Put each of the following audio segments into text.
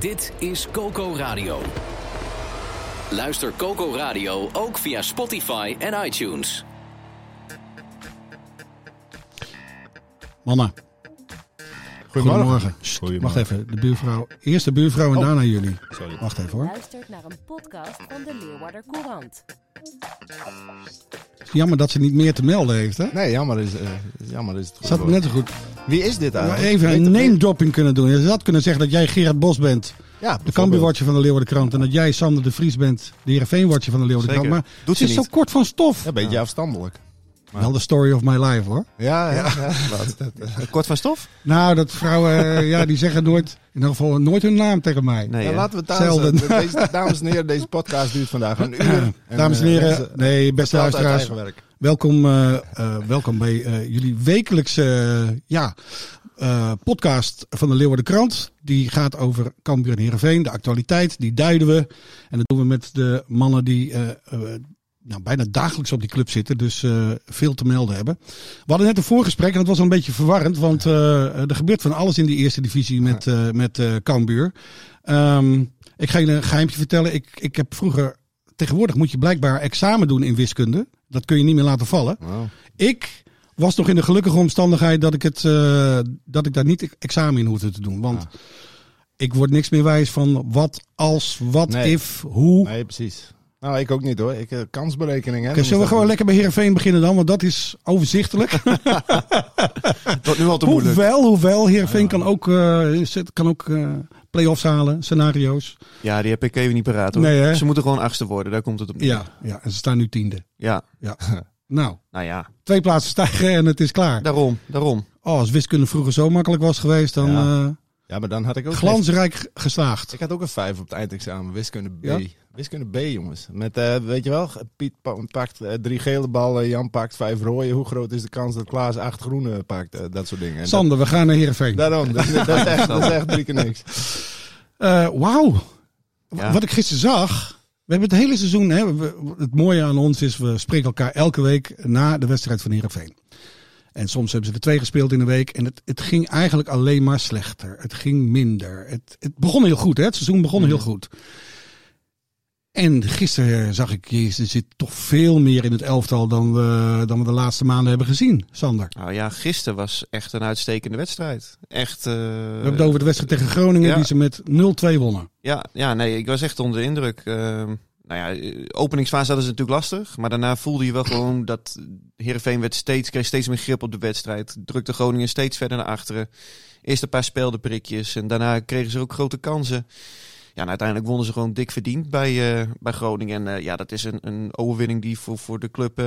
Dit is Coco Radio. Luister Coco Radio ook via Spotify en iTunes. Mama. Goedemorgen. Sst, Wacht even, de buurvrouw. Eerst de buurvrouw en Oh. daarna jullie. Sorry. Wacht even hoor. luistert naar een podcast van de Leeuwarder Courant. Jammer dat ze niet meer te melden heeft, hè? Nee, jammer is, eh, jammer is het goed. Ze had woord. net zo goed Wie is dit maar eigenlijk? even een het- name dropping kunnen doen. Je had kunnen zeggen dat jij Gerard Bos bent, Ja, de. Cambuurwatcher van de Leeuwardenkrant. En dat jij Sander de Vries bent, de Heerenveen-watcher van de Leeuwardenkrant. Maar Doet ze ze is zo kort van stof. Ja, een beetje afstandelijk. Wel de story of my life, hoor. Ja, ja. ja. Wat, dat, eh, Kort van stof? Nou, dat vrouwen, eh, ja, die zeggen nooit, in ieder geval nooit hun naam tegen mij. Nee, Ja, laten we. Zelden. eh, Deze, dames en heren, deze podcast duurt vandaag een uur. En, Dames en heren, nee, beste luisteraars. Welkom, eh, eh, welkom bij eh, jullie wekelijkse eh, ja, eh, podcast van de Leeuwarden Krant. Die gaat over Cambuur en Heerenveen, de actualiteit. Die duiden we. En dat doen we met de mannen die eh, eh, nou, bijna dagelijks op die club zitten. Dus eh, veel te melden hebben. We hadden net een voorgesprek en dat was een beetje verwarrend. Want eh, er gebeurt van alles in die eerste divisie met, eh met Cambuur. Ehm, ik ga je een geheimje vertellen. Ik, ik heb vroeger... Tegenwoordig moet je blijkbaar examen doen in wiskunde. Dat kun je niet meer laten vallen. Wow. Ik was nog in de gelukkige omstandigheid dat ik, het, dat ik daar niet examen in hoefde te doen. Want Ja. ik word niks meer wijs van wat als, wat Nee. if, hoe. Nee, precies. Nou, ik ook niet hoor. Ik, eh, kansberekening. Hè. Oké, zullen we gewoon lekker bij Heerenveen beginnen dan? Want dat is overzichtelijk. Tot nu al te moeilijk. hoewel, hoewel, Heerenveen kan ook, eh, zit- kan ook eh play-offs halen, scenario's. Ja, die heb ik even niet paraat hoor. Nee, hè? Ze moeten gewoon achtste worden, daar komt het op neer. Ja, ja, en ze staan nu tiende. Ja, Ja. nou, nou ja, twee plaatsen stijgen en het is klaar. daarom, daarom. Oh, als wiskunde vroeger zo makkelijk was geweest, dan Ja. Ja, maar dan had ik ook... glansrijk geslaagd. Ik had ook een 5 op het eindexamen. Wiskunde B. Ja? Wiskunde B, jongens. Met, eh, weet je wel, Piet pa- pakt eh, drie gele ballen, Jan pakt vijf rode. Hoe groot is de kans dat Klaas acht groene pakt? Eh, dat soort dingen. En Sander, we gaan naar Heerenveen. daarom, dat, dat is echt, dat is echt drie keer niks. Wauw. Ja. Wat ik gisteren zag. We hebben het hele seizoen. Hè, we- het mooie aan ons is, we spreken elkaar elke week na de wedstrijd van Heerenveen. En soms hebben ze er twee gespeeld in een week. En het, het ging eigenlijk alleen maar slechter. Het ging minder. Het, het begon heel goed. Hè? Het seizoen begon heel goed. En gisteren zag ik, jezus, er zit toch veel meer in het elftal dan we, dan we de laatste maanden hebben gezien, Sander. Nou ja, gisteren was echt een uitstekende wedstrijd. Echt. eh, We hebben het over de wedstrijd tegen Groningen, ja. die ze met 0-2 wonnen. Ja, ja, nee, ik was echt onder de indruk. Ehm, nou ja, eh, openingsfase hadden ze natuurlijk lastig. Maar daarna voelde je wel gewoon dat Heerenveen werd steeds, kreeg steeds meer grip op de wedstrijd. Drukte Groningen steeds verder naar achteren. Eerst een paar speldenprikjes en daarna kregen ze ook grote kansen. Ja, en uiteindelijk wonnen ze gewoon dik verdiend bij, eh, bij Groningen. En eh, ja, dat is een, een overwinning die voor, voor de club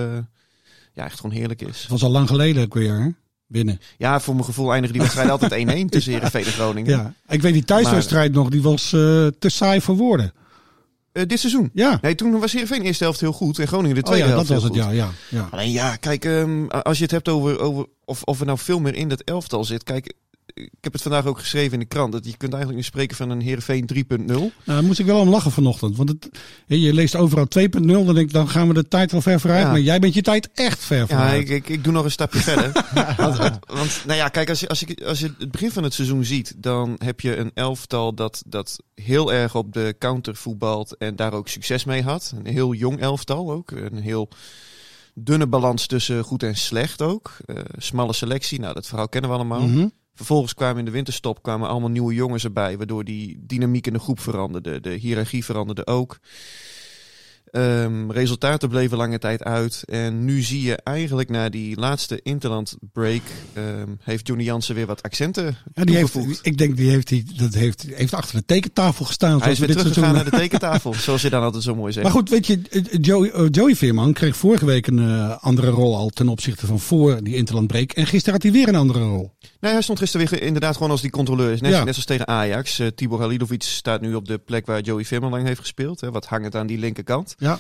ja, echt gewoon heerlijk is. Het was al lang geleden ook weer, hè? Winnen. Ja, voor mijn gevoel eindigen die wedstrijd altijd 1-1 tussen Heerenveen en Groningen. Ja, ik weet die thuiswedstrijd nog, die was te saai voor woorden. Eh, dit seizoen. Ja, Nee, toen was Heerenveen de eerste helft heel goed en Groningen de oh, tweede ja dat helft was heel het, ja, ja, ja. Alleen ja, kijk, ehm, als je het hebt over, over of, of er nou veel meer in dat elftal zit. Kijk, ik heb het vandaag ook geschreven in de krant. Dat je kunt eigenlijk nu spreken van een Heerenveen 3.0. Nou, daar moest ik wel om lachen vanochtend. Want het, je leest overal 2.0, dan denk ik, dan gaan we de tijd wel ver vooruit. Ja. Maar jij bent je tijd echt ver Ja, vooruit. ik, ik, ik doe nog een stapje verder. Want, want, nou ja, kijk, als je, als, je, als je het begin van het seizoen ziet, dan heb je een elftal dat, dat heel erg op de counter voetbalt en daar ook succes mee had. Een heel jong elftal ook. Een heel dunne balans tussen goed en slecht ook. Eh, smalle selectie, nou dat verhaal kennen we allemaal. Mhm. Vervolgens kwamen in de winterstop kwamen allemaal nieuwe jongens erbij, waardoor die dynamiek in de groep veranderde. De hiërarchie veranderde ook. Ehm, resultaten bleven lange tijd uit. En nu zie je eigenlijk na die laatste Interland break... ehm, heeft Johnny Jansen weer wat accenten Ja, die heeft, toegevoegd. ik denk die heeft, die, dat heeft, heeft achter de tekentafel gestaan. Hij is weer teruggegaan naar de tekentafel, zoals je dan altijd zo mooi zegt. Maar goed, weet je, eh, Joey, eh, Joey Veerman kreeg vorige week een eh, andere rol al ten opzichte van voor die Interland break. En gisteren had hij weer een andere rol. Nee, hij stond gisteren weer inderdaad gewoon als die controleur. Net, Ja. net zoals tegen Ajax. Eh, Tibor Halilovic staat nu op de plek waar Joey Veerman lang heeft gespeeld. Hè, wat hangend aan die linkerkant. Ja.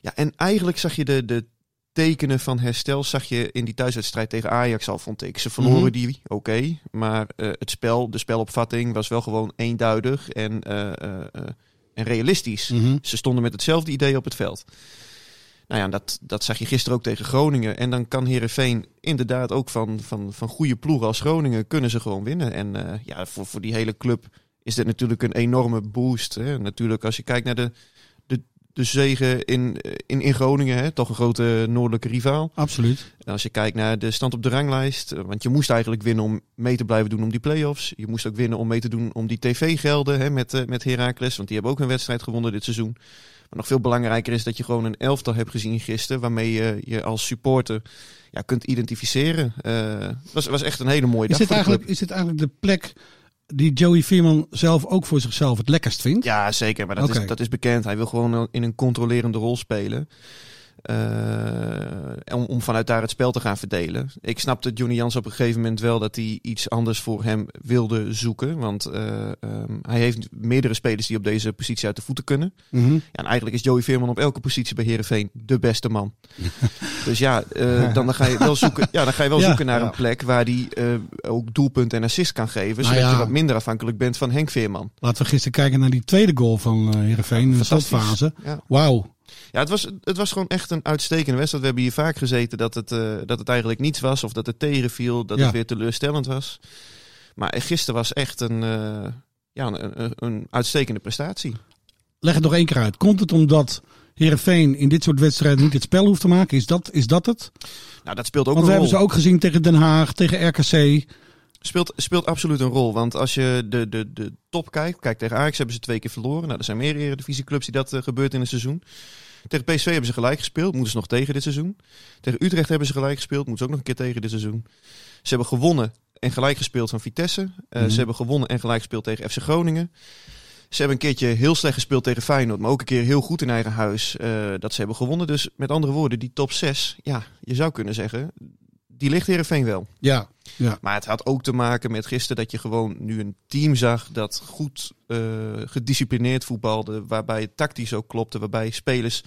Ja, en eigenlijk zag je de, de tekenen van herstel zag je in die thuiswedstrijd tegen Ajax al, vond ik. Ze verloren Mhm. die, oké. maar eh, het spel, de spelopvatting was wel gewoon eenduidig en, eh, eh, en realistisch. Mhm. Ze stonden met hetzelfde idee op het veld. Nou ja, dat, dat zag je gisteren ook tegen Groningen. En dan kan Herenveen inderdaad ook van, van, van goede ploegen als Groningen kunnen ze gewoon winnen. En ja, voor, voor die hele club is dit natuurlijk een enorme boost. Hè. Natuurlijk als je kijkt naar de, de, zegen in, in, in Groningen, hè, toch een grote noordelijke rivaal. Absoluut. En als je kijkt naar de stand op de ranglijst, eh, want je moest eigenlijk winnen om mee te blijven doen om die play-offs. Je moest ook winnen om mee te doen om die tv-gelden hè, met, eh, met Heracles, want die hebben ook een wedstrijd gewonnen dit seizoen. Maar nog veel belangrijker is dat je gewoon een elftal hebt gezien gisteren, waarmee je je als supporter ja, kunt identificeren. Eh, Het was, was echt een hele mooie Is dag dit, voor de eigenlijk, club. is dit eigenlijk de plek die Joey Veerman zelf ook voor zichzelf het lekkerst vindt? Ja, zeker. Maar dat, is, dat is bekend. Hij wil gewoon in een controlerende rol spelen. Eh, om, om vanuit daar het spel te gaan verdelen. Ik snapte Johnny Jans op een gegeven moment wel dat hij iets anders voor hem wilde zoeken. Want eh, ehm, hij heeft meerdere spelers die op deze positie uit de voeten kunnen. Mhm. Ja, en eigenlijk is Joey Veerman op elke positie bij Herenveen de beste man. dus ja, eh, dan, dan ga je wel zoeken, ja, dan ga je wel Ja. zoeken naar Ja. een plek waar hij ook doelpunt en assist kan geven. Nou zodat je wat minder afhankelijk bent van Henk Veerman. Laten we gisteren kijken naar die tweede goal van Heerenveen in de slotfase. Wauw. Ja, het was, het was gewoon echt een uitstekende wedstrijd. We hebben hier vaak gezeten dat het, eh, dat het eigenlijk niets was. Of dat het tegenviel. Dat Ja. het weer teleurstellend was. Maar gisteren was echt een, eh, ja, een, een, een uitstekende prestatie. Leg het nog één keer uit. Komt het omdat Heerenveen in dit soort wedstrijden niet het spel hoeft te maken? Is dat, is dat het? Nou, dat speelt ook Want we een hebben rol. ze ook gezien tegen Den Haag, tegen RKC. Speelt, speelt absoluut een rol. Want als je de, de, de top kijkt. Kijk, tegen Ajax hebben ze twee keer verloren. Nou, er zijn meer eredivisieclubs die dat eh, gebeurt in een seizoen. Tegen PSV hebben ze gelijk gespeeld. Moeten ze nog tegen dit seizoen. Tegen Utrecht hebben ze gelijk gespeeld. Moeten ze ook nog een keer tegen dit seizoen. Ze hebben gewonnen en gelijk gespeeld van Vitesse. Eh, Mhm. Ze hebben gewonnen en gelijk gespeeld tegen FC Groningen. Ze hebben een keertje heel slecht gespeeld tegen Feyenoord. Maar ook een keer heel goed in eigen huis eh, dat ze hebben gewonnen. Dus met andere woorden, die top 6. Ja, je zou kunnen zeggen. Die ligt Heerenveen wel. Ja, ja. Maar het had ook te maken met gisteren dat je gewoon nu een team zag dat goed eh, gedisciplineerd voetbalde. Waarbij het tactisch ook klopte. Waarbij spelers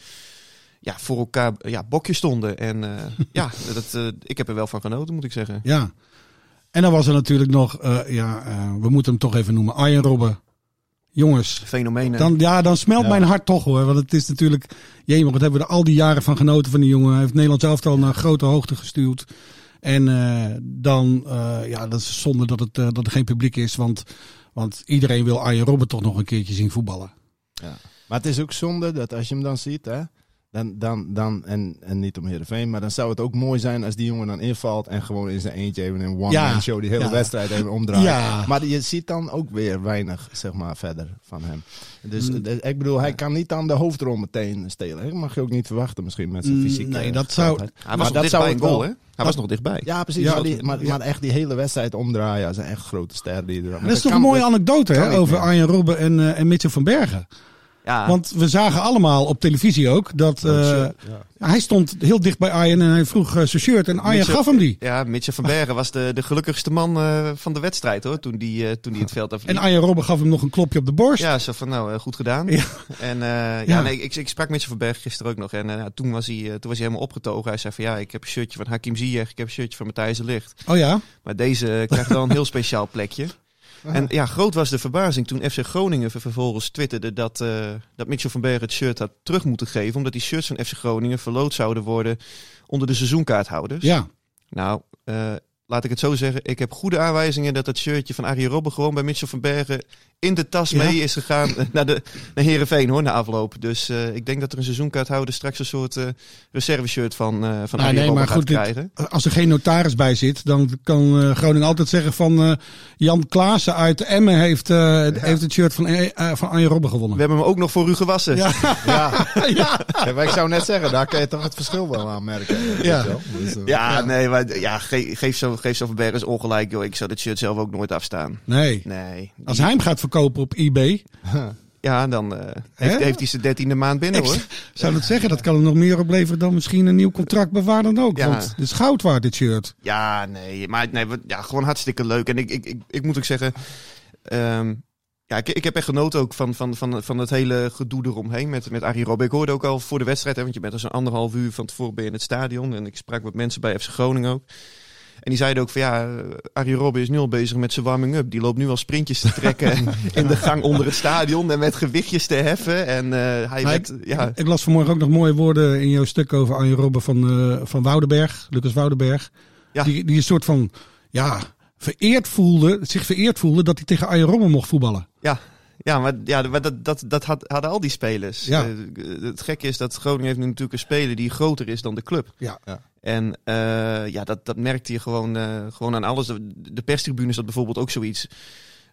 ja, voor elkaar ja, bokjes stonden. En eh, ja, dat, eh, ik heb er wel van genoten, moet ik zeggen. ja. En dan was er natuurlijk nog, eh, ja, eh, we moeten hem toch even noemen, Arjen Robben. Jongens, Fenomenen. dan, ja, dan smelt Ja. mijn hart toch hoor. Want het is natuurlijk, jemig, wat hebben we er al die jaren van genoten van die jongen. Hij heeft Nederland elftal naar grote hoogte gestuurd. En eh, dan, eh, ja, dat is zonde dat, het, eh, dat er geen publiek is. Want, want iedereen wil Arjen Robben toch nog een keertje zien voetballen. Maar het is ook zonde dat als je hem dan ziet, hè, dan, dan, dan en, en niet om Heerenveen, maar dan zou het ook mooi zijn als die jongen dan invalt en gewoon in zijn eentje even een one-man Ja, show die hele ja. wedstrijd even omdraait. Ja. Maar je ziet dan ook weer weinig, zeg maar, verder van hem. Dus Mm. ik bedoel, hij kan niet dan de hoofdrol meteen stelen. Dat mag je ook niet verwachten misschien met zijn Mm, fysieke nee, dat zou-. Hij was dat zou een het goal, wel- hè? Hij was nog dichtbij. Ja, precies. Ja, maar, die, maar, echt die hele wedstrijd omdraaien, dat is een echt grote ster die er Dat is toch een mooie anekdote hè, over meer. Arjen Robben en, eh, en Mitchell van Bergen. Ja, Want we zagen allemaal op televisie ook dat eh, hij stond heel dicht bij Arjen en hij vroeg eh, zijn shirt en Arjen Mitchell- gaf hem die. ja Mitchell van Bergen was de, de gelukkigste man eh, van de wedstrijd, hoor. Toen die, toen die het veld En afliep. Arjen Robben gaf hem nog een klopje op de borst. Ja, zo van nou, goed gedaan. Ja. En ja, nee, ik, ik sprak je van Berg gisteren ook nog. En toen, was hij, toen was hij helemaal opgetogen. Hij zei van ja, ik heb een shirtje van Hakim Ziyech, ik heb een shirtje van Matthijs de Ligt. Oh ja? Maar deze krijgt wel een heel speciaal plekje. En ja, groot was de verbazing toen FC Groningen ver- vervolgens twitterde dat, eh, dat Mitchell van Bergen het shirt had terug moeten geven. Omdat die shirts van FC Groningen verloot zouden worden onder de seizoenkaarthouders. Ja. Nou, eh, laat ik het zo zeggen, ik heb goede aanwijzingen dat het shirtje van Arie Robben gewoon bij Mitchell van Bergen in de tas Ja. mee is gegaan naar, de, naar Heerenveen hoor, na afloop. Dus eh, ik denk dat er een seizoenkaarthouder straks een soort eh reserve-shirt van, eh van Nou, Arie nee, Robben maar gaat goed, dit- krijgen. Als er geen notaris bij zit, dan kan eh, Groningen altijd zeggen van eh, Jan Klaassen uit Emmen heeft, eh, heeft het shirt van, eh, eh, van Arjen Robben gewonnen. We hebben hem ook nog voor u gewassen. Ja. Ja. ja. Ja, maar ik zou net zeggen, daar kan je toch het verschil wel aan merken. Ja. Dus, eh, Ja, nee, maar ja, ge- geef, zo, geef Bergen eens ongelijk, joh. Ik zou dit shirt zelf ook nooit afstaan. Nee. Nee. Als hij hem gaat verkopen op eBay, Ja, dan eh, heeft, hij zijn dertiende maand binnen, hoor. zou dat zeggen, dat kan hem nog meer opleveren dan misschien een nieuw contract bij waar dan ook. Ja. Want het is goud waard, dit shirt. Ja, nee, maar nee, ja, gewoon hartstikke leuk. En ik, ik, ik, ik moet ook zeggen, ehm, ja, ik, ik heb echt genoten ook van, van, van, van het hele gedoe eromheen met, met Arie Robben. Ik hoorde ook al voor de wedstrijd, hè, want je bent dus een anderhalf uur van tevoren je in het stadion. En ik sprak met mensen bij FC Groningen ook. En die zeiden ook van ja, Arie Robben is nu al bezig met zijn warming-up. Die loopt nu al sprintjes te trekken in de gang onder het stadion en met gewichtjes te heffen. En eh, hij werd, ja, Ik las vanmorgen ook nog mooie woorden in jouw stuk over Arjen Robben van, eh, van Woudenberg, Lucas Woudenberg. Ja. Die, die een soort van, ja, vereerd voelde, zich vereerd voelde dat hij tegen Arjen Robben mocht voetballen. Ja, ja maar, ja, maar dat, dat, dat had, hadden al die spelers. Ja. Eh, het gekke is dat Groningen heeft nu natuurlijk een speler die groter is dan de club. Ja. Ja. En eh, ja, dat, dat merkte je gewoon, eh, gewoon aan alles. De, de perstribune zat bijvoorbeeld ook zoiets.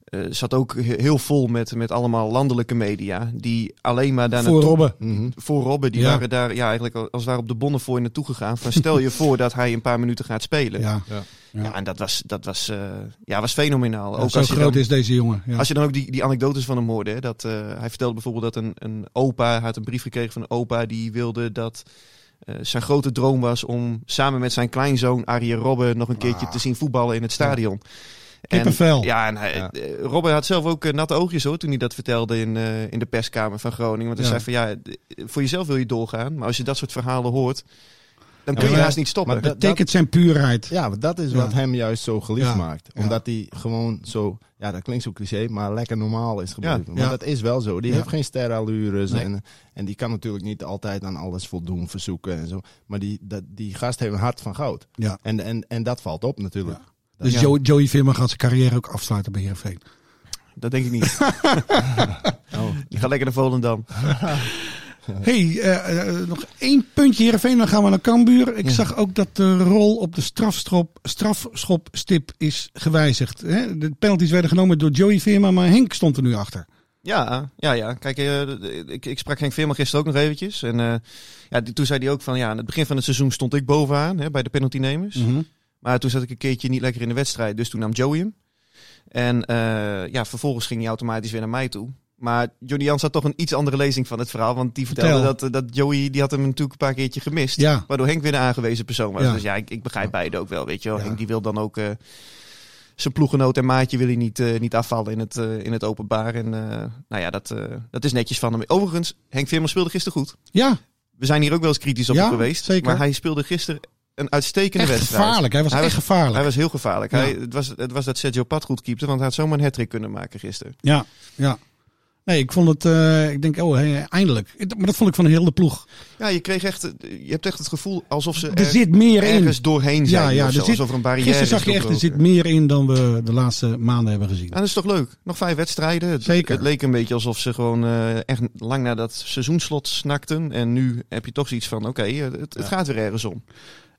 eh zat ook he- heel vol met, met allemaal landelijke media. Die alleen maar daar Voor Robben. mhm. Voor Robben. Die Ja. waren daar ja, eigenlijk al- als het ware op de bonnen voor je naartoe gegaan. Van stel je voor dat hij een paar minuten gaat spelen. Ja, Ja. Ja. en dat was, dat was, eh, ja, was fenomenaal. Ja, ook zo als groot dan- is deze jongen. Ja. als je dan ook die, die anekdotes van hem hoorde. Hè, dat, eh, hij vertelde bijvoorbeeld dat een, een opa hij had een brief gekregen van een opa die wilde dat eh, zijn grote droom was om samen met zijn kleinzoon Arjen Robben nog een keertje Ah. te zien voetballen in het stadion. Kippenvel. ja, en hij, Ja. eh, Robben had zelf ook eh, natte oogjes hoor, toen hij dat vertelde in, in de perskamer van Groningen. Want hij Ja. zei van ja, voor jezelf wil je doorgaan, maar als je dat soort verhalen hoort, dan kun je maar- haast niet stoppen. maar Het tekent zijn puurheid. Ja, maar dat is Ja. wat hem juist zo geliefd Ja. maakt. Ja. Omdat hij gewoon zo, ja dat klinkt zo cliché, maar lekker normaal is gebleven. Ja. dat is wel zo. Die Ja. heeft geen sterallures Nee. en, en die kan natuurlijk niet altijd aan alles voldoen, verzoeken en zo. Maar die, dat, die gast heeft een hart van goud. Ja. En, en, en dat valt op natuurlijk. Dus Ja. Joey, Joey Veerman gaat zijn carrière ook afsluiten bij Heerenveen. dat denk ik niet. Oh. Die gaat lekker naar Volendam. hey, eh, eh, nog één puntje Heerenveen, dan gaan we naar Cambuur. Ik Ja. zag ook dat de rol op de strafstrop, strafschopstip is gewijzigd. Hè? De penalties werden genomen door Joey Veerman, maar Henk stond er nu achter. Ja, ja, ja. Kijk, eh, ik, ik sprak Henk Veerman gisteren ook nog eventjes. En ja, toen zei hij ook van, ja, aan het begin van het seizoen stond ik bovenaan hè, bij de penaltynemers. Mhm. Maar toen zat ik een keertje niet lekker in de wedstrijd, dus toen nam Joey hem. En ja, vervolgens ging hij automatisch weer naar mij toe. Maar Johnny Jans had toch een iets andere lezing van het verhaal. Want die vertelde Vertel. dat, eh, dat Joey, die had hem natuurlijk een paar keertje gemist. Ja. Waardoor Henk weer de aangewezen persoon was. Ja. Dus ja, ik, ik begrijp beide ook wel, weet je wel. Ja. Henk die wil dan ook... eh, zijn ploegenoot en maatje wil hij niet, eh, niet afvallen in het, in het openbaar. En nou ja, dat, dat is netjes van hem. Overigens, Henk Veerman speelde gisteren goed. Ja, We zijn hier ook wel eens kritisch op hem geweest. zeker. Maar hij speelde gisteren een uitstekende echt wedstrijd. gevaarlijk. Hij was Hij echt was- gevaarlijk. Hij was heel gevaarlijk. Hij, het, was, het was dat Sergio Pat goed keepte, want hij had zomaar een hat kunnen maken gisteren. Ja, ja. Nee, ik vond het, eh, ik denk, oh, hey, eindelijk. Maar dat vond ik van de hele ploeg. Ja, je kreeg echt, je hebt echt het gevoel alsof ze Er er zit meer in. ergens doorheen zijn. Ja, ja, er zo, zit- alsof er een barrière Gisteren zag is je echt, er zit meer in dan we de laatste maanden hebben gezien. Ja, dat is toch leuk? Nog vijf wedstrijden. Het, Zeker. Het leek een beetje alsof ze gewoon eh, echt lang naar dat seizoenslot snakten. En nu heb je toch zoiets van, oké, eh, het, het Ja. gaat weer ergens om.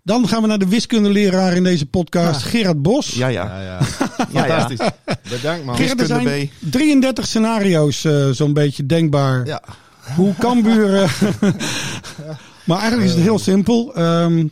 Dan gaan we naar de wiskundeleraar in deze podcast, Gerard Bos. Ja. ja, ja. Fantastisch. Bedankt man. Gerard, er zijn 33 scenario's eh, zo'n beetje denkbaar. Ja. Hoe Cambuur... eh, maar eigenlijk is het heel simpel. Ehm,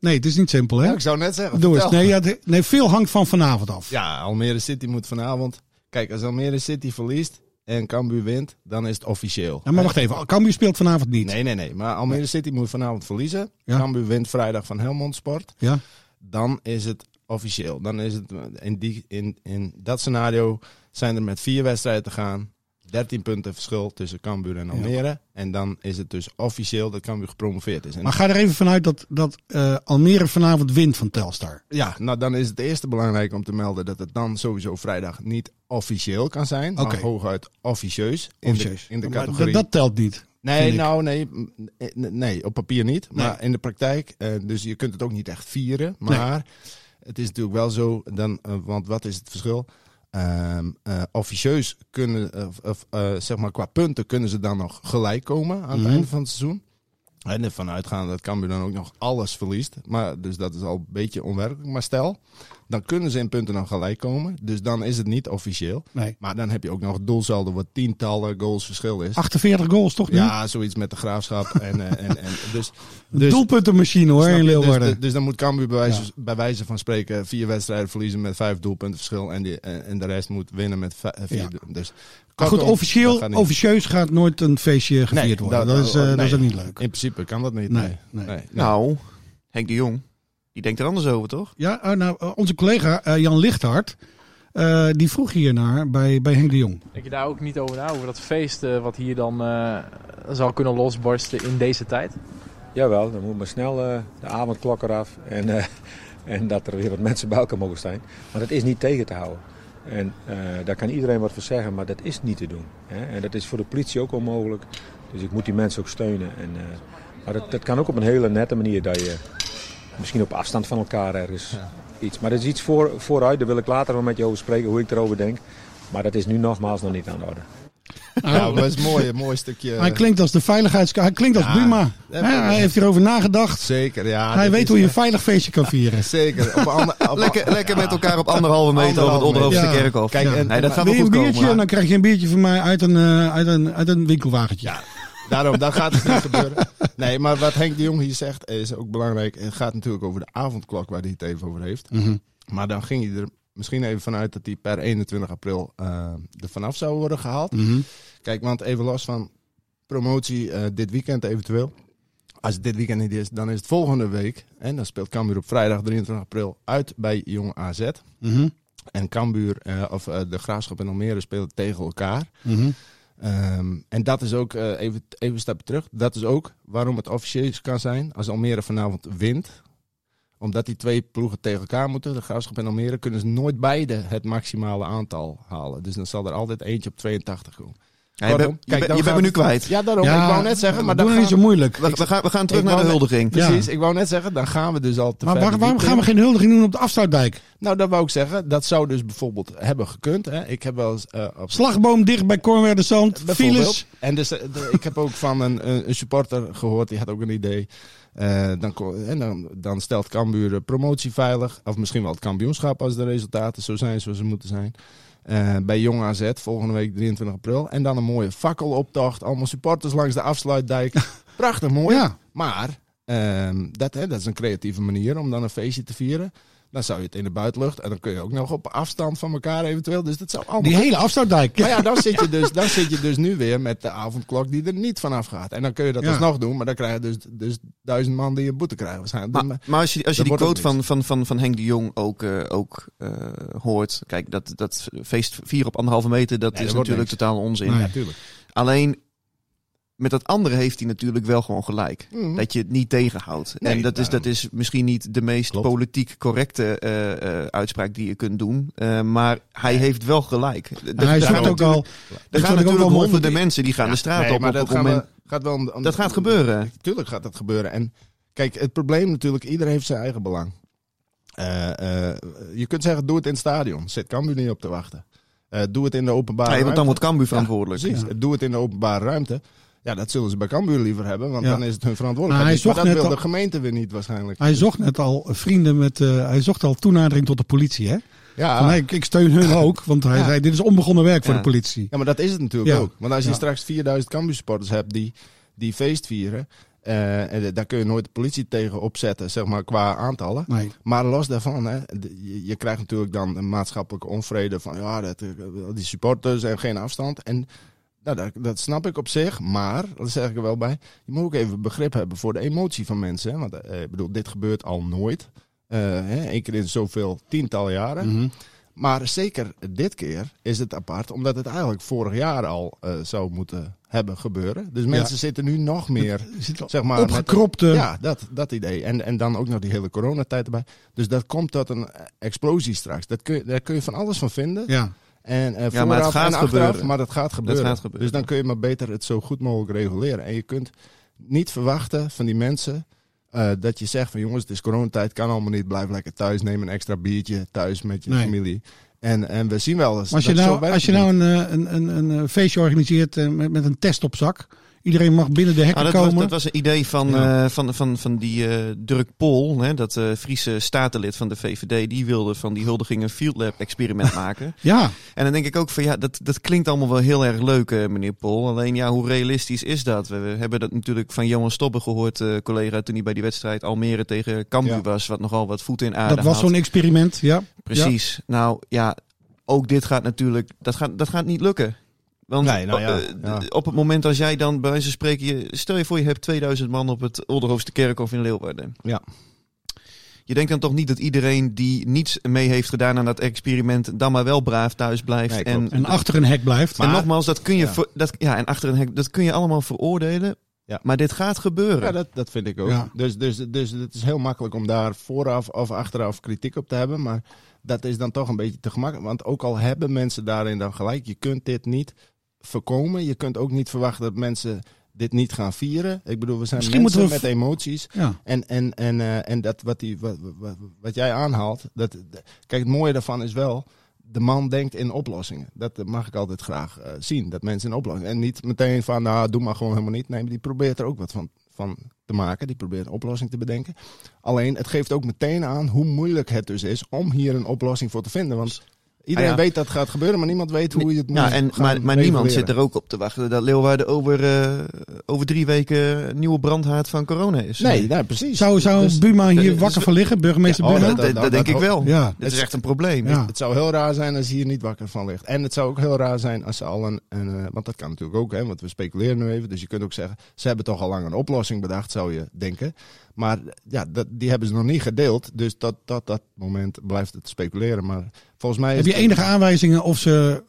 nee, het is niet simpel, hè? Ja, ik zou net zeggen. Doe eens. Nee, ja, de- nee, veel hangt van vanavond af. Ja, Almere City moet vanavond. Kijk, als Almere City verliest en Cambuur wint, dan is het officieel. Ja, maar wacht even. Cambuur speelt vanavond niet. Nee, nee, nee. Maar Almere City moet vanavond verliezen. Ja. Cambuur wint vrijdag van Helmond Sport. Ja? Dan is het officieel. Dan is het in, die, in, in dat scenario zijn er met vier wedstrijden te gaan. 13 punten verschil tussen Cambuur en Almere. En dan is het dus officieel dat Cambuur gepromoveerd is. En Maar ga er even vanuit dat, dat eh, Almere vanavond wint van Telstar. Ja, nou dan is het eerste belangrijk om te melden dat het dan sowieso vrijdag niet officieel kan zijn. Maar hooguit officieus. In Officieus. de, in de Maar categorie. dat, dat telt niet. nee, nou nee, nee, op papier niet. Maar Nee. in de praktijk. eh, dus je kunt het ook niet echt vieren. Maar het is natuurlijk wel zo, dan, eh, want wat is het verschil? Ehm, eh, officieus kunnen, eh, zeg maar qua punten, kunnen ze dan nog gelijk komen aan het Mhm. einde van het seizoen. En ervan uitgaan dat Cambuur dan ook nog alles verliest. Maar, dus dat is al een beetje onwerkelijk. Maar stel, dan kunnen ze in punten nog gelijk komen. Dus dan is het niet officieel. Nee. Maar dan heb je ook nog het doelsaldo wat tientallen goals verschil is. 48 goals toch nu? Ja, zoiets met de graafschap. en, eh, en, en, dus, dus, doelpuntenmachine hoor in je? Leeuwarden. Dus, dus dan moet Cambuur bij wijze, bij wijze van spreken vier wedstrijden verliezen met vijf doelpunten verschil. En, die, en, en de rest moet winnen met eh, vier. Ja. Dus, maar goed, officieel, dat gaat niet. officieus gaat nooit een feestje gevierd Nee, worden. Dat, is, eh, dat is nee. ook niet leuk. In principe kan dat niet. Nee, Nee. nee. nee. nee. Nou, Henk de Jong, die denkt er anders over, toch? Ja, oh, nou, eh, onze collega eh, Jan Lichthart, eh, die vroeg hiernaar bij, bij Henk de Jong. Denk je daar ook niet over na, over dat feest eh, wat hier dan eh, zou kunnen losbarsten in deze tijd? Jawel, dan moet maar snel eh, de avondklok eraf en, eh, en dat er weer wat mensen bij elkaar mogen zijn. Maar dat is niet tegen te houden. En eh, daar kan iedereen wat voor zeggen, maar dat is niet te doen. Hè? En dat is voor de politie ook onmogelijk. Dus ik moet die mensen ook steunen. En, eh, maar dat, dat kan ook op een hele nette manier dat je misschien op afstand van elkaar ergens iets. Maar dat is iets voor, vooruit, daar wil ik later wel met je over spreken, hoe ik erover denk. Maar dat is nu nogmaals nog niet aan de orde. Ja, maar dat is mooi, een mooi stukje. Hij klinkt als de veiligheids... Hij klinkt als Ja, Hè, hij heeft hierover nagedacht. Zeker, ja. hij weet hoe je een echt- veilig feestje kan vieren. Zeker. Op een ander, op- Lekker, lekker met elkaar op anderhalve meter over het. Ja. kerkhof. Kijk, en- nee, dat gaat wel goed een komen. Dan krijg je een biertje van mij uit een, eh, uit een, uit een winkelwagentje. Daarom, dat gaat het niet gebeuren. Nee, maar wat Henk de Jong hier zegt is ook belangrijk. Het gaat natuurlijk over de avondklok waar hij het even over heeft. Mhm. Maar dan ging hij er misschien even vanuit dat hij per 21 april eh er vanaf zou worden gehaald. Mhm. Kijk, want even los van promotie eh, dit weekend eventueel. Als het dit weekend niet is, dan is het volgende week. En dan speelt Cambuur op vrijdag 23 april uit bij Jong AZ. Mhm. En Cambuur, eh, of de Graafschap en Almere spelen tegen elkaar. Ehm, en dat is ook, eh, even, even een stapje terug, dat is ook waarom het officieus kan zijn als Almere vanavond wint. Omdat die twee ploegen tegen elkaar moeten, de Graafschap en Almere, kunnen ze nooit beide het maximale aantal halen. Dus dan zal er altijd eentje op 82 komen. Ja, je bent- je kijk, bent- dan je bent gaat me nu kwijt. Ja, daarom. ik wou net zeggen, maar dan nou niet zo moeilijk. We, we gaan, we gaan terug Ik naar de net- huldiging. Ja. Precies, ik wou net zeggen, dan gaan we dus al te Maar waar- waarom gaan we geen huldiging doen op de afsluitdijk? Nou, dat wou ik zeggen. Dat zou dus bijvoorbeeld hebben gekund. Hè. Ik heb wel eens eh, op Slagboom dicht bij Cornwerde Zand. Bijvoorbeeld. Files. En dus, eh, de- ik heb ook van een, een supporter gehoord, die had ook een idee. Eh, dan, en dan, dan stelt Cambuur promotie veilig. Of misschien wel het kampioenschap als de resultaten zo zijn zoals ze moeten zijn. Eh, bij Jong AZ volgende week 23 april. En dan een mooie fakkeloptocht. Allemaal supporters langs de afsluitdijk. Prachtig mooi. Ja. Maar ehm, dat, hè, dat is een creatieve manier om dan een feestje te vieren. Dan zou je het in de buitenlucht. En dan kun je ook nog op afstand van elkaar eventueel. Dus dat zou allemaal Die hele afsluitdijk. maar ja, dan zit, je dus, dan zit je dus nu weer met de avondklok die er niet vanaf gaat. En dan kun je dat Ja. alsnog doen, maar dan krijg je dus, dus duizend man die een boete krijgen waarschijnlijk. Maar, maar als je, als je die quote van, van, van, van Henk de Jong ook, eh, ook eh, hoort. Kijk, dat, dat feest vier op anderhalve meter, dat Nee, is dat natuurlijk niks. totaal onzin. Nee. Natuurlijk. Alleen, met dat andere heeft hij natuurlijk wel gewoon gelijk. Mhm. Dat je het niet tegenhoudt. Nee, en dat is, dat is misschien niet de meest Klopt. politiek correcte eh, eh, uitspraak die je kunt doen. Eh, maar hij heeft wel gelijk. Er- En hij ook al... Er gaan natuurlijk wel honderden mensen die gaan de straat Nee, op maar op dat gaan moment. we, gaat wel om, om- Dat gaat gebeuren. Tuurlijk gaat dat gebeuren. En kijk, het probleem natuurlijk, iedereen heeft zijn eigen belang. Eh, eh, je kunt zeggen, doe het in het stadion. Zit Cambuur niet op te wachten. Eh, doe het in de openbare Nee, want dan ruimte. wordt Cambuur Ja, verantwoordelijk. precies. Doe het in de openbare ruimte. Ja, dat zullen ze bij Cambuur liever hebben, want Ja. dan is het hun Maar verantwoordelijkheid. hij. Maar zocht dat net wil de gemeente weer niet waarschijnlijk. Hij zocht net al vrienden met... eh, hij zocht al toenadering tot de politie, hè? ja, Van, hey, ik, steun hun ook, want hij Ja. zei, dit is onbegonnen werk voor de politie. Ja, maar dat is het natuurlijk ook. Want als je straks 4000 Cambuur supporters hebt die, die feest vieren, eh, en daar kun je nooit de politie tegen opzetten, zeg maar, qua aantallen. Nee. Maar los daarvan, hè, je, je krijgt natuurlijk dan een maatschappelijke onvrede van ja, dat, eh, die supporters en geen afstand. En nou, dat, dat snap ik op zich, maar, dat zeg ik er wel bij, je moet ook even begrip hebben voor de emotie van mensen. Hè? Want eh, ik bedoel, dit gebeurt al nooit. Eh, hè, één keer in zoveel tientallen jaren. Mhm. Maar zeker dit keer is het apart, omdat het eigenlijk vorig jaar al eh, zou moeten hebben gebeuren. Dus mensen zitten nu nog meer, Er zeg maar, met- opgekropte... ja, dat, dat idee. En, en dan ook nog die hele coronatijd erbij. Dus dat komt tot een explosie straks. Dat kun je, daar kun je van alles van vinden. Ja. En, eh Ja, maar het gaat en achteraf, gebeuren. maar dat gaat gebeuren. gaat gebeuren. Dus dan kun je maar beter het zo goed mogelijk reguleren. En je kunt niet verwachten van die mensen Eh, dat je zegt van jongens, het is coronatijd, kan allemaal niet. Blijf lekker thuis, neem een extra biertje thuis met je Nee. familie. En, en we zien wel eens Maar als je dat nou, als je nou een, een, een, een, feestje organiseert eh, met, met een test op zak. Iedereen mag binnen de hekken Nou, dat, was, komen. dat was een idee van, Ja. eh, van, van, van die eh Dirk Pol, hè, dat eh, Friese statenlid van de VVD. Die wilde van die huldiging een field lab experiment maken. Ja, En dan denk ik ook van ja, dat, dat klinkt allemaal wel heel erg leuk, meneer Pol. Alleen ja, hoe realistisch is dat? We, we hebben dat natuurlijk van Johan Stobbe gehoord, eh, collega, toen hij bij die wedstrijd Almere tegen Cambuur Ja. was. Wat nogal wat voeten in aarde dat was zo'n experiment. Ja. Precies. Nou ja, ook dit gaat natuurlijk, dat gaat, dat gaat niet lukken. Want Nee, nou ja, eh, ja. op het moment als jij dan bij wijze van spreken, je, stel je voor je hebt 2000 man op het Olderhoofdste Kerkhof in Leeuwarden. Ja. Je denkt dan toch niet dat iedereen die niets mee heeft gedaan aan dat experiment dan maar wel braaf thuis blijft. Nee, en. En achter een hek blijft. en Maar- nogmaals, dat kun je, Ja. dat, ja, en achter een hek, dat kun je allemaal veroordelen. Ja. Maar dit gaat gebeuren. Ja, dat, dat vind ik ook. Ja. Dus, dus, dus het is heel makkelijk om daar vooraf of achteraf kritiek op te hebben. Maar dat is dan toch een beetje te gemakkelijk. Want ook al hebben mensen daarin dan gelijk, je kunt dit niet voorkomen. Je kunt ook niet verwachten dat mensen dit niet gaan vieren. Ik bedoel, we zijn Misschien mensen we met emoties. Ja. En, en, en, eh, en dat wat, die, wat, wat, wat jij aanhaalt. Dat, kijk, het mooie daarvan is wel. De man denkt in oplossingen. Dat mag ik altijd graag eh, zien. Dat mensen in oplossingen. En niet meteen van, nou, doe maar gewoon helemaal niet. Nee, maar die probeert er ook wat van, van te maken. Die probeert een oplossing te bedenken. Alleen, het geeft ook meteen aan hoe moeilijk het dus is om hier een oplossing voor te vinden. Want iedereen Ah, ja. weet dat het gaat gebeuren, maar niemand weet hoe je het moet Ja, en, gaan maar, maar niemand zit er ook op te wachten dat Leeuwarden over, eh, over drie weken een nieuwe brandhaard van corona is. Nee, nee, precies. Zou, zou Dus- Buma hier dus- wakker van liggen, burgemeester Ja, oh, Buma? dat, dat, dat- dat denk dat- ik wel. Ja. Dat is echt een probleem. Ja. Het zou heel raar zijn als hij hier niet wakker van ligt. En het zou ook heel raar zijn als ze al een. een eh, want dat kan natuurlijk ook, hè, want we speculeren nu even. Dus je kunt ook zeggen, ze hebben toch al lang een oplossing bedacht, zou je denken. Maar ja, dat, die hebben ze nog niet gedeeld. Dus tot dat, dat moment blijft het speculeren. Maar volgens mij. Heb je enige aanwijzingen of ze...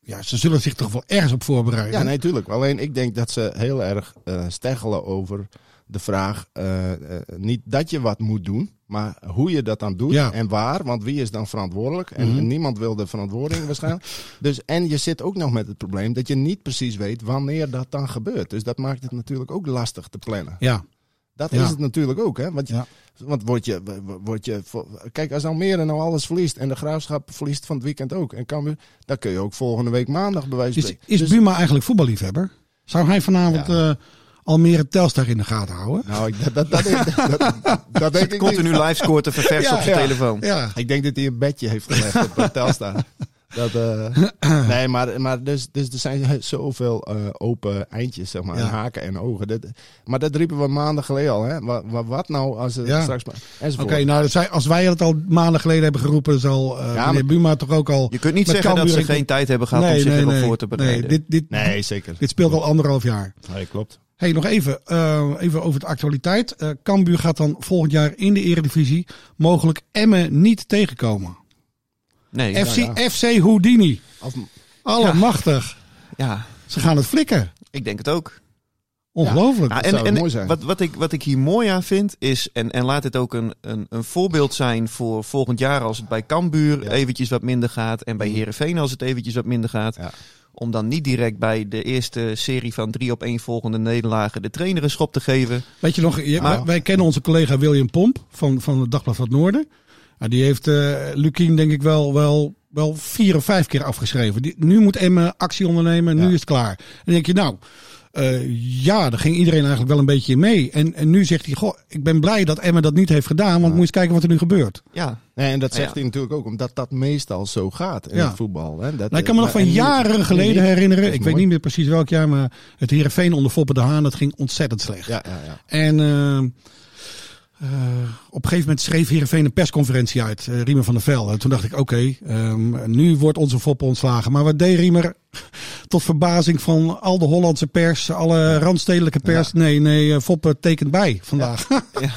Ja, ze zullen zich toch wel ergens op voorbereiden. Ja, nee, tuurlijk. Alleen ik denk dat ze heel erg eh steggelen over de vraag. eh, eh, niet dat je wat moet doen, maar hoe je dat dan doet Ja. en waar. Want wie is dan verantwoordelijk? En, Mhm. niemand wil de verantwoording waarschijnlijk. Dus, en je zit ook nog met het probleem dat je niet precies weet wanneer dat dan gebeurt. Dus dat maakt het natuurlijk ook lastig te plannen. Ja. Dat Ja. is het natuurlijk ook. Hè? Want, Ja. want word je, word je, kijk, als Almere nou alles verliest en de graafschap verliest van het weekend ook. En Cambuur, dan kun je ook volgende week maandag bij wijze van Is, spreken. is Dus- Buma eigenlijk voetballiefhebber? Zou hij vanavond Ja. eh, Almere Telstar in de gaten houden? Nou, ik, dat, dat, dat, dat, dat denk ik Continu niet. live scoort te verversen Ja, op zijn ja. telefoon. Ja. Ik denk dat hij een bedje heeft gelegd op Telstar. Dat, eh, nee, maar, maar dus, dus er zijn zoveel eh, open eindjes, zeg maar, Ja. en haken en ogen. Dat, maar dat riepen we maanden geleden al. Hè? Wat, wat, wat nou als het Ja. straks... Oké, nou, dat zei, als wij het al maanden geleden hebben geroepen, zal eh maar- meneer Buma toch ook al... Je kunt niet Met zeggen dat Cambuur ze en- geen tijd hebben gehad om zich erop voor te bereiden. Nee, dit, dit, Nee, zeker. dit speelt al anderhalf jaar. Nee, klopt. Hey, nog even, eh, even over de actualiteit. Eh Cambuur gaat dan volgend jaar in de eredivisie mogelijk Emmen niet tegenkomen. Nee, FC, ja. FC Houdini. Of, Allemachtig. ja, Ze gaan het flikken. ik denk het ook. Ongelooflijk. Nou, zou het mooi zijn. Wat, wat, ik, wat ik hier mooi aan vind is, en, en laat het ook een, een, een voorbeeld zijn voor volgend jaar als het bij Cambuur Ja. eventjes wat minder gaat en bij Herenveen als het eventjes wat minder gaat. Ja. Om dan niet direct bij de eerste serie van drie op één volgende nederlagen de trainer een schop te geven. Weet je nog, je- Maar- wij, wij kennen onze collega William Pomp van, van het Dagblad van het Noorden. Die heeft eh Lukien denk ik wel, wel, wel vier of vijf keer afgeschreven. Die, nu moet Emmen actie ondernemen, nu Ja. is het klaar. En dan denk je, nou, eh, ja, daar ging iedereen eigenlijk wel een beetje in mee. En, en nu zegt hij, goh, ik ben blij dat Emmen dat niet heeft gedaan, want moet je eens kijken wat er nu gebeurt. Ja, nee, en dat zegt Ja. hij natuurlijk ook, omdat dat meestal zo gaat in Ja. het voetbal. Hè? Dat, Nou, ik kan me nog maar- van jaren nu geleden herinneren, ik weet niet meer precies welk jaar, maar het Heerenveen onder Foppe de Haan, dat ging ontzettend slecht. Ja, ja, ja. En eh, eh, op een gegeven moment schreef Heerenveen een persconferentie uit, eh, Riemer van der Velde. En toen dacht ik, oké, ehm, nu wordt onze Foppe ontslagen. Maar wat deed Riemer? Tot verbazing van al de Hollandse pers, alle randstedelijke pers. Nee, nee, eh, Foppe tekent bij vandaag.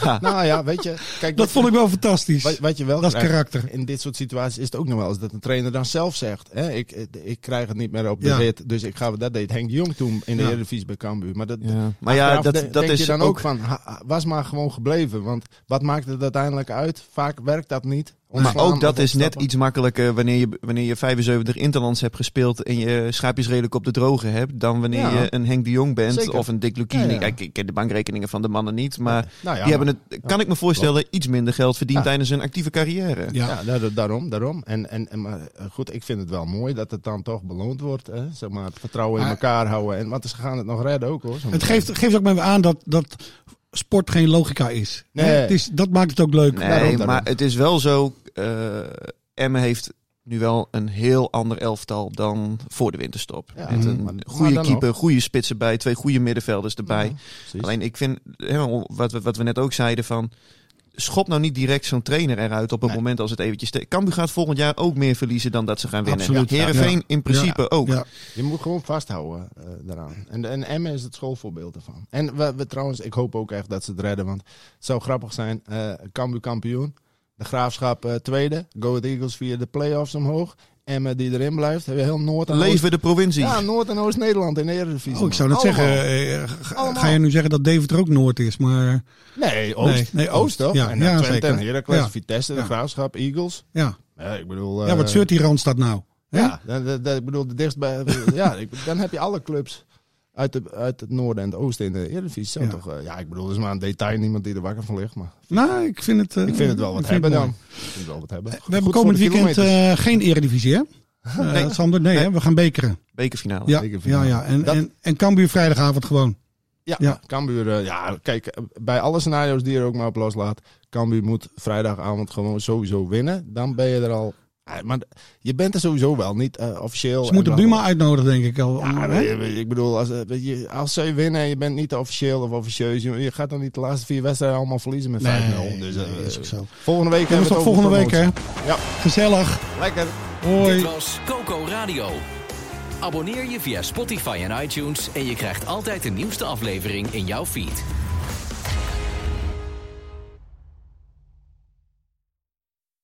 ja. Nou ja, weet je... Kijk, dat vond ik wel fantastisch. Wat, wat je wel Dat is krijgt karakter. In dit soort situaties is het ook nog wel eens dat een trainer dan zelf zegt: hè, ik, ik krijg het niet meer op de Ja. rit, dus ik ga. Dat deed Henk de Jong toen in de Ja. Eredivisie bij Cambuur. Maar, dat, Ja. Maar ja, dat, dat is dan ook, ook van: ha- was maar gewoon gebleven. Want wat maakt het uiteindelijk uit? Vaak werkt dat niet, Maar ook dat is net iets makkelijker wanneer je, wanneer je 75 interlands hebt gespeeld en je schaapjes redelijk op de droge hebt, dan wanneer Ja. je een Henk de Jong bent Zeker. of een Dick Lukien. Ja, ja. Kijk, ik ken de bankrekeningen van de mannen niet, maar Nou ja, die maar- hebben het, kan ik me voorstellen, iets minder geld verdiend Ja. tijdens hun actieve carrière. Ja. Da- daarom, daarom. En, en, en maar eh, goed, ik vind het wel mooi dat het dan toch beloond wordt. Hè? Zeg maar, het vertrouwen in elkaar houden. En, want ze gaan het nog redden ook hoor. Het geeft, geeft ook maar weer aan dat, dat sport geen logica is. Nee. Het is. Dat maakt het ook leuk. Nee, Daarom, daarom. maar het is wel zo, Emmen heeft nu wel een heel ander elftal dan voor de winterstop. Ja, Met een maar goede keeper, goede spitsen bij, twee goede middenvelders erbij. Ja. Alleen ik vind, wat, we, wat we net ook zeiden van... Schop nou niet direct zo'n trainer eruit op het Nee. moment als het eventjes... Cambuur gaat volgend jaar ook meer verliezen dan dat ze gaan winnen. Absoluut. Heerenveen Ja. in principe ook. Je moet gewoon vasthouden eh, daaraan. En, en Emmen is het schoolvoorbeeld ervan. En we, we trouwens, ik hoop ook echt dat ze het redden. Want het zou grappig zijn. eh Cambuur kampioen. De Graafschap eh, tweede. Go Ahead Eagles via de play-offs omhoog. Emmen die erin blijft. Hebben we heel Noord en Oost- Leven de provincie. Ja, Noord- en Oost-Nederland in de Eredivisie. Oh, ik zou net Allemaal. zeggen, eh, ga- Allemaal. ga je nu zeggen dat Deventer ook Noord is, maar Nee, Oost. Nee, nee, Oost, toch? Ja, en ja, Twente zeker. en Heracles, Ja. Vitesse, de Ja. Graafschap, Eagles. ja. Ja, ik bedoel... Ja, eh, wat zeurt die Randstad nou? Hè? Ja, dan- dan- ik bedoel, de dichtstbij... ja, ik, dan heb je alle clubs uit, de, uit het noorden en het oosten in de Eredivisie. Ja. toch, eh, ja, ik bedoel, dat is maar een detail. Niemand die er wakker van ligt, maar... Nou, ik vind het... eh, Ik vind het wel wat ik vind hebben dan. Ik vind het wel wat hebben. We hebben komend weekend eh, geen eredivisie, hè? Nee. Sander, nee, Nee. Hè? we gaan bekeren. Bekerfinale. Ja, ja, ja. En, Dat- en, en Cambuur vrijdagavond gewoon. Ja, Ja. Cambuur, eh, ja, kijk, bij alle scenario's die er ook maar op loslaat, Cambuur moet vrijdagavond gewoon sowieso winnen. Dan ben je er al... Ah, maar je bent er sowieso wel, niet eh, officieel. Ze en moeten Buma uitnodigen, denk ik al. Ja, je, ik bedoel, als, eh, weet je, als zij winnen en je bent niet officieel of officieus, je, je gaat dan niet de laatste vier wedstrijden allemaal verliezen met 5-0. Nee, dus, nee, eh, is ook zo. Volgende week hebben we het over volgende week, hè? Ja. Gezellig. Lekker. Hoi. Dit was Coco Radio. Abonneer je via Spotify en iTunes en je krijgt altijd de nieuwste aflevering in jouw feed.